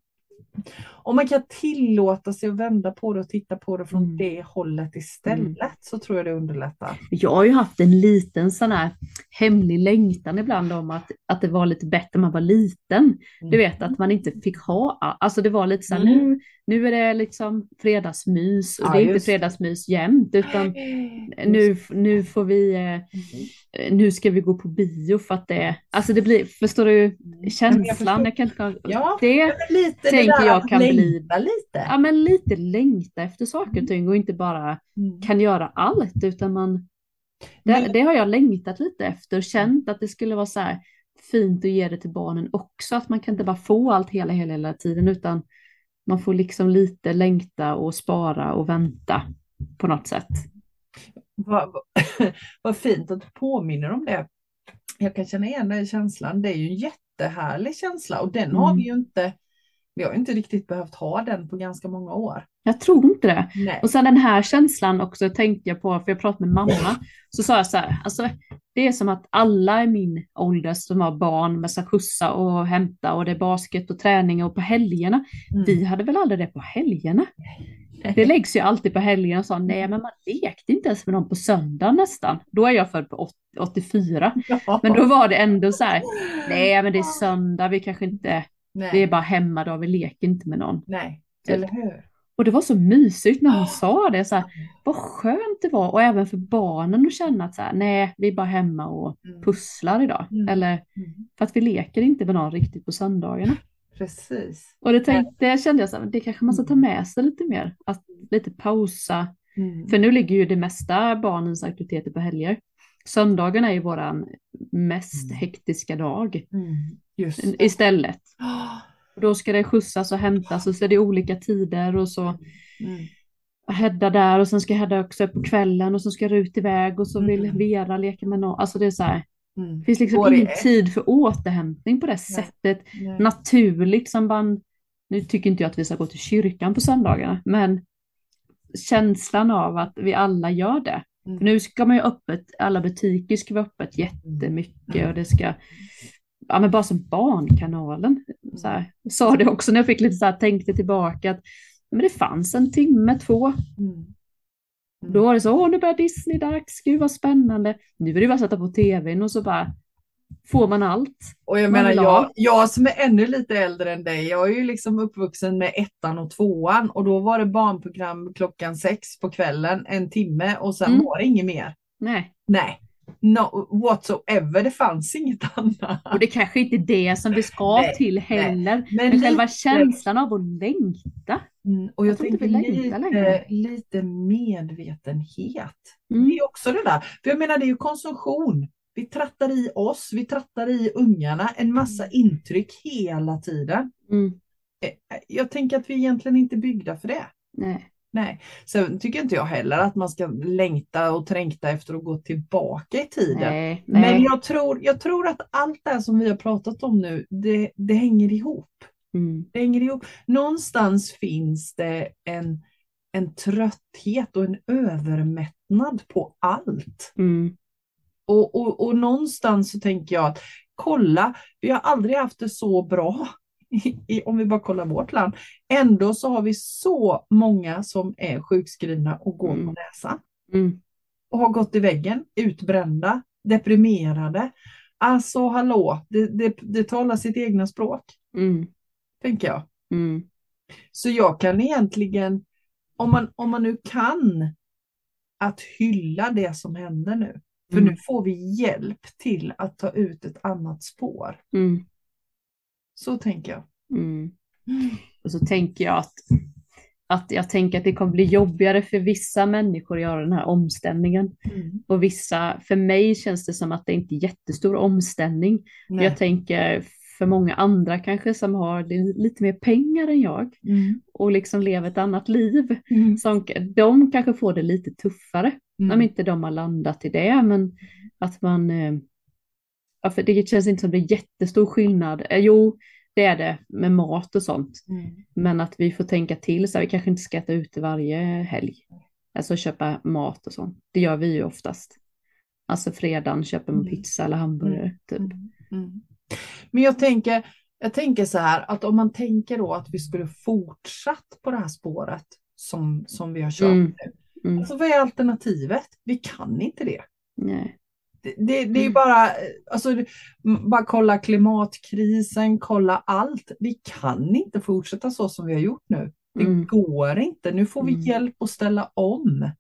om man kan tillåta sig att vända på det och titta på det från Mm. det hållet istället Mm. så tror jag det underlättar. Jag har ju haft en liten sån här hemlig längtan ibland om att, att det var lite bättre när man var liten. Du vet att man inte fick ha, alltså det var lite så här, Mm. nu, nu är det liksom fredagsmys och Ja, det är inte just det. fredagsmys jämt utan nu, nu får vi, eh, nu ska vi gå på bio för att det, alltså det blir, förstår du känslan? Jag kan inte, Ja, det, lite det tänker där jag kan bli- lite. ja men lite längta efter saker och ting och inte bara Mm. kan göra allt utan man, det, Men- det har jag längtat lite efter, känt att det skulle vara så här fint att ge det till barnen också, att man kan inte bara få allt hela, hela, hela tiden utan man får liksom lite längta och spara och vänta på något sätt. Vad, vad, vad fint att du påminner om det. Jag kan känna igen den känslan. Det är ju en jättehärlig känsla och den har Mm. vi ju inte, vi har inte riktigt behövt ha den på ganska många år. Jag tror inte det. Nej. Och sen den här känslan också tänkte jag på, för jag pratade med mamma, så sa jag så här, alltså det är som att alla i min ålder som har barn med sig skjutsa och hämta och det är basket och träning och på helgerna, Mm. vi hade väl aldrig det på helgerna? Det läggs ju alltid på helgerna och sa nej men man lekte inte ens med dem på söndag nästan. Då är jag född på åt- 84. Ja. Men då var det ändå så här, nej men det är söndag, vi kanske inte, Nej. vi är bara hemma då, vi leker inte med någon. Nej, Typ. eller hur? Och det var så mysigt när hon sa det, så här, vad skönt det var och även för barnen att känna att så här, nej vi är bara hemma och Mm. pusslar idag. Mm. Eller Mm. för att vi leker inte med någon riktigt på söndagarna. Precis. Och det, tänkte, det kände jag så här, det kanske man ska ta med sig lite mer, att lite pausa. Mm. För nu ligger ju det mesta barnens aktiviteter på helger. Söndagen är ju våran mest Mm. hektiska dag Mm. Just det. istället. Och Då ska det skjutsas och hämtas och så är det olika tider och så Mm. Hedda där och sen ska Hedda också på kvällen och så ska Rut iväg och så vill Mm. Vera leka med någon. Alltså det är så här, Mm. det finns liksom Går det ingen ett? tid för återhämtning på det sättet. Nej. Naturligt som man, nu tycker inte jag att vi ska gå till kyrkan på söndagarna, men känslan av att vi alla gör det. Mm. För nu ska man ju öppet, alla butiker ska vara öppet jättemycket och det ska, ja men bara som Barnkanalen. Så här, jag sa det också när jag fick lite så här, tänkte tillbaka att men det fanns en timme, två, Mm. Mm. då var det så, åh nu börjar Disney dags, gud vad spännande. Nu är det bara att sätta på tvn och så bara får man allt. Och jag menar, jag, jag som är ännu lite äldre än dig, jag är ju liksom uppvuxen med ettan och tvåan och då var det barnprogram klockan sex på kvällen, en timme och sen Mm. var det inget mer. Nej, Nej, no, whatsoever, det fanns inget annat. och det kanske inte är det som vi ska Nej, till heller. Men Men själva känslan av att längta. Mm, och jag, Jag tänker lite, lite medvetenhet. Mm. Det är också det där. För jag menar det är ju konsumtion. Vi trattar i oss, vi trattar i ungarna, en massa intryck hela tiden. Mm. Eh, Jag tänker att vi egentligen inte är byggda för det. Nej. Nej, sen tycker inte jag heller att man ska längta och trängta efter att gå tillbaka i tiden. Nej, nej. Men jag tror, jag tror att allt det här som vi har pratat om nu, det, det hänger ihop. Mm. Det hänger ihop. Någonstans finns det en, en trötthet och en övermättnad på allt. Mm. Och, och, och någonstans så tänker jag att kolla, vi har aldrig haft det så bra i, om vi bara kollar vårt land. Ändå så har vi så många som är sjukskrivna och går på Mm. näsan Mm. och har gått i väggen, utbrända, deprimerade. Alltså hallå, det, det, det talar sitt egna språk, Mm. tänker jag. Mm. Så jag kan egentligen, om man, om man nu kan, att hylla det som händer nu. För Mm. nu får vi hjälp till att ta ut ett annat spår. Mm. Så tänker jag. Mm. Och så tänker jag att, att jag tänker att det kommer bli jobbigare för vissa människor att göra den här omställningen. Mm. Och vissa, för mig känns det som att det inte är jättestor omställning. Nej. Jag tänker för många andra kanske som har lite mer pengar än jag Mm. och liksom lever ett annat liv. Mm. Som, de kanske får det lite tuffare Mm. om inte de har landat i det. Men att man, eh, ja, för det känns inte som det är jättestor skillnad. Eh, jo, det är det med mat och sånt. Mm. Men att vi får tänka till så här, vi kanske inte ska äta ute varje helg. Alltså köpa mat och sånt. Det gör vi ju oftast. Alltså fredagen köper man Mm. pizza eller hamburgare. Typ. Mm. Mm. Men jag tänker, jag tänker så här att om man tänker då att vi skulle fortsatt på det här spåret som, som vi har kört Mm. nu. Mm. Alltså vad är alternativet? Vi kan inte det. Nej. Det, det, är Mm. bara, alltså, bara kolla klimatkrisen, kolla allt. Vi kan inte fortsätta så som vi har gjort nu. Det Mm. går inte. Nu får vi Mm. hjälp att ställa om.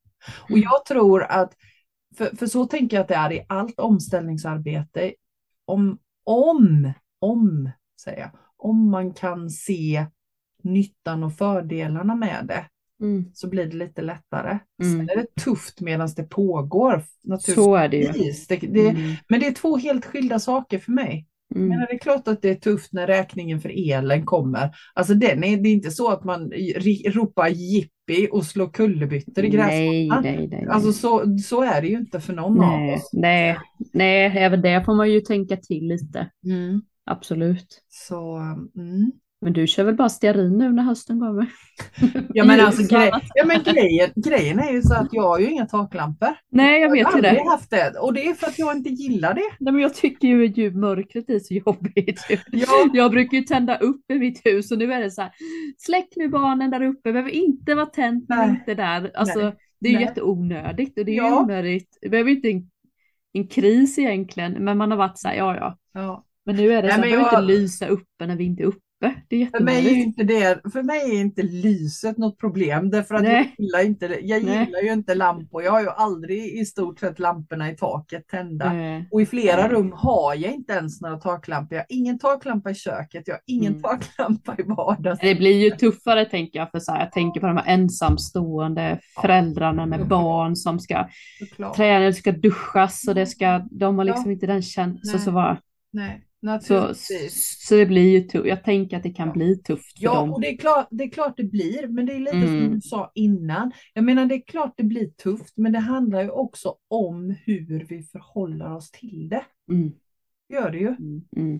Och Mm. jag tror att, för, för så tänker jag att det är i allt omställningsarbete, om, om, om, säger jag, om man kan se nyttan och fördelarna med det Mm. så blir det lite lättare. Mm. Sen är det tufft medan det pågår. Så är det ju. Det, det, Mm. Men det är två helt skilda saker för mig. Mm. Men det är klart att det är tufft när räkningen för elen kommer. Alltså den är, det är inte så att man ropar jippi och slår kullerbyttor i gräsmattan. nej, nej. nej. Alltså så, så är det ju inte för någon av nej, oss. nej, nej, även det får man ju tänka till lite. Mm. Absolut. Så, mm. Men du kör väl bara stearin nu när hösten kommer? Ja men alltså grej, ja, men grejen, grejen är ju så att jag har ju inga taklampor. Nej, jag vet har ju det. haft det. Och det är för att jag inte gillar det. Nej, men jag tycker ju ju mörkret är så jobbigt. Ja. Jag brukar ju tända upp i mitt hus och nu är det så här, släck nu barnen där uppe, behöver inte vara tänt Nej. inte där. Alltså, Nej. det är ju Nej. jätteonödigt och det är Ja. onödigt. Det behöver inte en, en kris egentligen, men man har varit så här, ja ja. Ja. Men nu är det Nej, så men behöver jag- inte lysa uppe när vi inte är uppe. Det är För mig, är inte det, för mig är inte lyset något problem. Därför att jag Nej. gillar, inte, jag Nej. gillar ju inte lampor. Jag har ju aldrig i stort sett lamporna i taket tända. Eh, Och i flera Nej. rum har jag inte ens några taklampor. Jag har ingen taklampa i köket. Jag har ingen Mm. taklampa i vardags. Det blir ju tuffare tänker jag, för så här, jag tänker på de här ensamstående föräldrarna med barn som ska träna, det ska duschas och det ska, de har liksom Ja. inte den känslan. Nej. Så, så, Nej, så, så det blir ju tufft. Jag tänker att det kan Ja. bli tufft för Ja, dem. och det är, klart, det är klart det blir, men det är lite som Mm. du sa innan. Jag menar, det är klart det blir tufft, men det handlar ju också om hur vi förhåller oss till det. Mm, Gör det ju. mm, mm.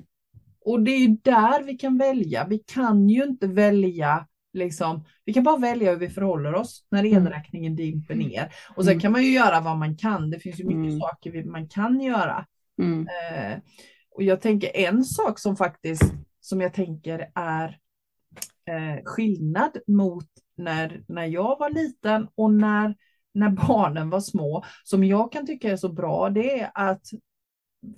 Och det är ju där vi kan välja. Vi kan ju inte välja, liksom, vi kan bara välja hur vi förhåller oss när Mm. elräkningen dimper ner. Och sen Mm. kan man ju göra vad man kan. Det finns ju mycket Mm. saker vi, man kan göra. Mm. Eh, och jag tänker en sak som faktiskt, som jag tänker är eh, skillnad mot när, när jag var liten och när, när barnen var små, som jag kan tycka är så bra, det är att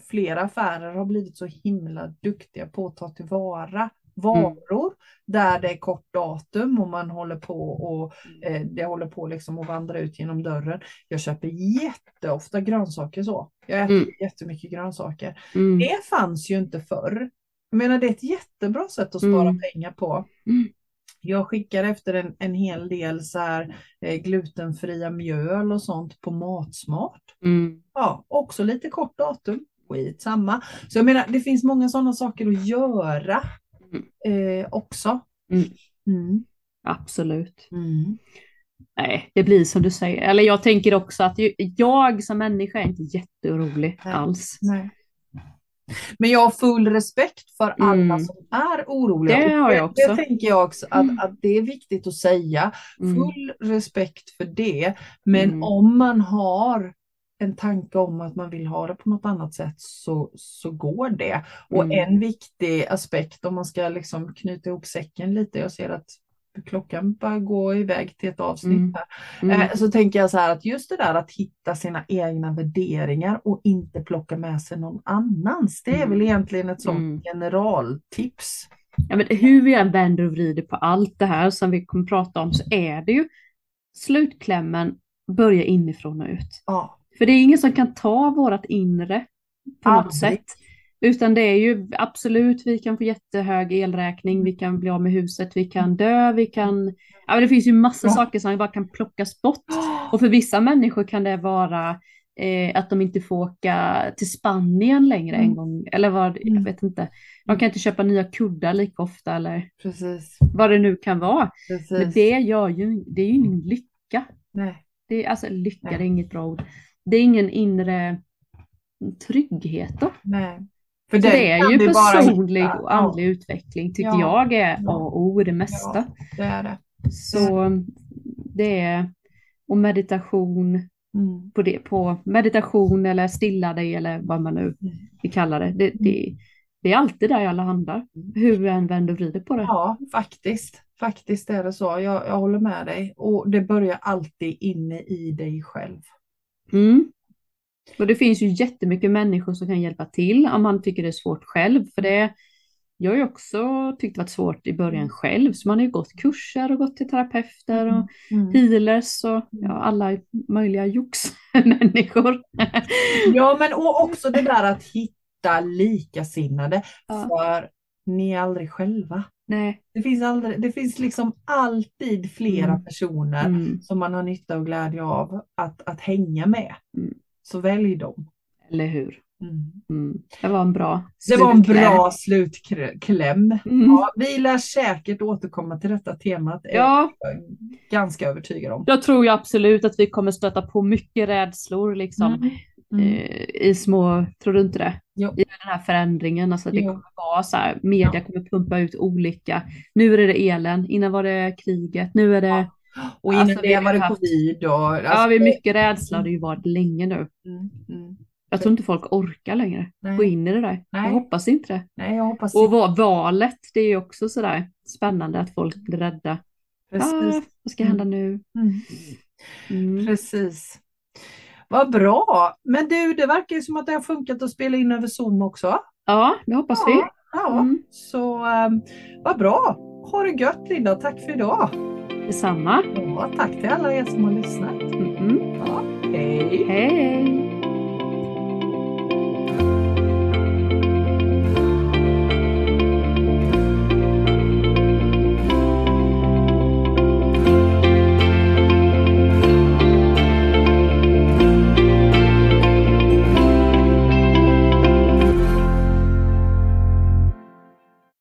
flera affärer har blivit så himla duktiga på att ta tillvara varor där det är kort datum och man håller på och eh, det håller på liksom att vandra ut genom dörren. Jag köper jätteofta grönsaker så. Jag äter Mm. jättemycket grönsaker. Mm. Det fanns ju inte förr. Jag menar det är ett jättebra sätt att spara Mm. pengar på. Mm. Jag skickar efter en, en hel del så här, eh, glutenfria mjöl och sånt på Matsmart. Mm. Ja, också lite kort datum. Skitsamma. Så jag menar, det finns många sådana saker att göra eh, också. Mm. Mm. Absolut. Mm. Nej, det blir som du säger. Eller jag tänker också att jag som människa är inte jätteorolig Nej. alls. Nej. Men jag har full respekt för alla Mm. som är oroliga. Det har jag Det också. tänker jag också att, Mm. att det är viktigt att säga. Mm. Full respekt för det. Men Mm. om man har en tanke om att man vill ha det på något annat sätt så, så går det. Och Mm. en viktig aspekt om man ska liksom knyta ihop säcken lite. Jag ser att klockan börjar gå iväg till ett avsnitt Mm. här. Mm. Eh, Så tänker jag så här att just det där att hitta sina egna värderingar och inte plocka med sig någon annans. Det är Mm. väl egentligen ett sånt Mm. generaltips. Ja, men hur vi än vänder och vrider på allt det här som vi kommer prata om så är det ju slutklämmen börja inifrån och ut. Ja, För det är ingen som kan ta vårat inre på något Aldrig. sätt. Utan det är ju absolut, vi kan få jättehög elräkning, vi kan bli av med huset, vi kan dö, vi kan... Ja, det finns ju massa Ja. saker som bara kan plockas bort. Och för vissa människor kan det vara eh, att de inte får åka till Spanien längre en Mm. gång. Eller vad, jag Mm. vet inte. De kan inte köpa nya kuddar lika ofta eller Precis. vad det nu kan vara. Precis. Men det gör ju, det är ju ingen lycka. Nej. Det är, alltså lycka, Nej. det är inget bra ord. Det är ingen inre trygghet då. Nej. För den det är ju personlig hitta. och andlig utveckling tycker Ja. jag är Ja. A och O i det mesta. Ja, det är det. Så det är, och meditation Mm. på det, på meditation eller stilla dig eller vad man nu vill kalla det. Det, det, det är alltid där alla handlar, hur vi än vänder och vrider på det. Ja, faktiskt. Faktiskt är det så. Jag, jag håller med dig. Och det börjar alltid inne i dig själv. Mm. Och det finns ju jättemycket människor som kan hjälpa till om man tycker det är svårt själv. För det, jag har ju också tyckt det varit svårt i början själv, så man har ju gått kurser och gått till terapeuter och Mm. healers och ja, alla möjliga jox-människor. Ja, men och också det där att hitta likasinnade. Ja. För ni är aldrig själva. Nej. Det finns, aldrig, det finns liksom alltid flera Mm. personer Mm. som man har nytta och glädje av att, att hänga med. Mm. Så välj dem. Eller hur? Mm. Mm. Det var en bra Det var en slutkläm. bra slutkläm. Mm. Ja, vi lär säkert återkomma till detta temat. Ja, ganska övertygad om. jag tror ju absolut att vi kommer stöta på mycket rädslor liksom. Eh, i små, tror du inte det? Jo. I den här förändringen, alltså det Jo. kommer vara så här, media kommer pumpa ut olika, nu är det elen, innan var det kriget, nu är det, Ja. Och innan Alltså, det har var det haft- covid. Och, ja alltså, vi är mycket rädsla har det ju varit länge nu. Mm, mm. Jag tror inte folk orkar längre Nej. gå in i det där. Nej. Jag hoppas inte det. Nej, jag hoppas Och inte. va- valet, det är ju också sådär spännande att folk blir rädda. Ah, Precis. vad ska hända nu? Mm. Mm. Precis. Vad bra. Men du, det verkar ju som att det har funkat att spela in över Zoom också. Ja, det hoppas vi. Ja, ja. Mm. så um, vad bra. Ha det gött Linda. Tack för idag. Detsamma. Ja, tack till alla er som har lyssnat. Mm -mm. Ja, hej. Hej!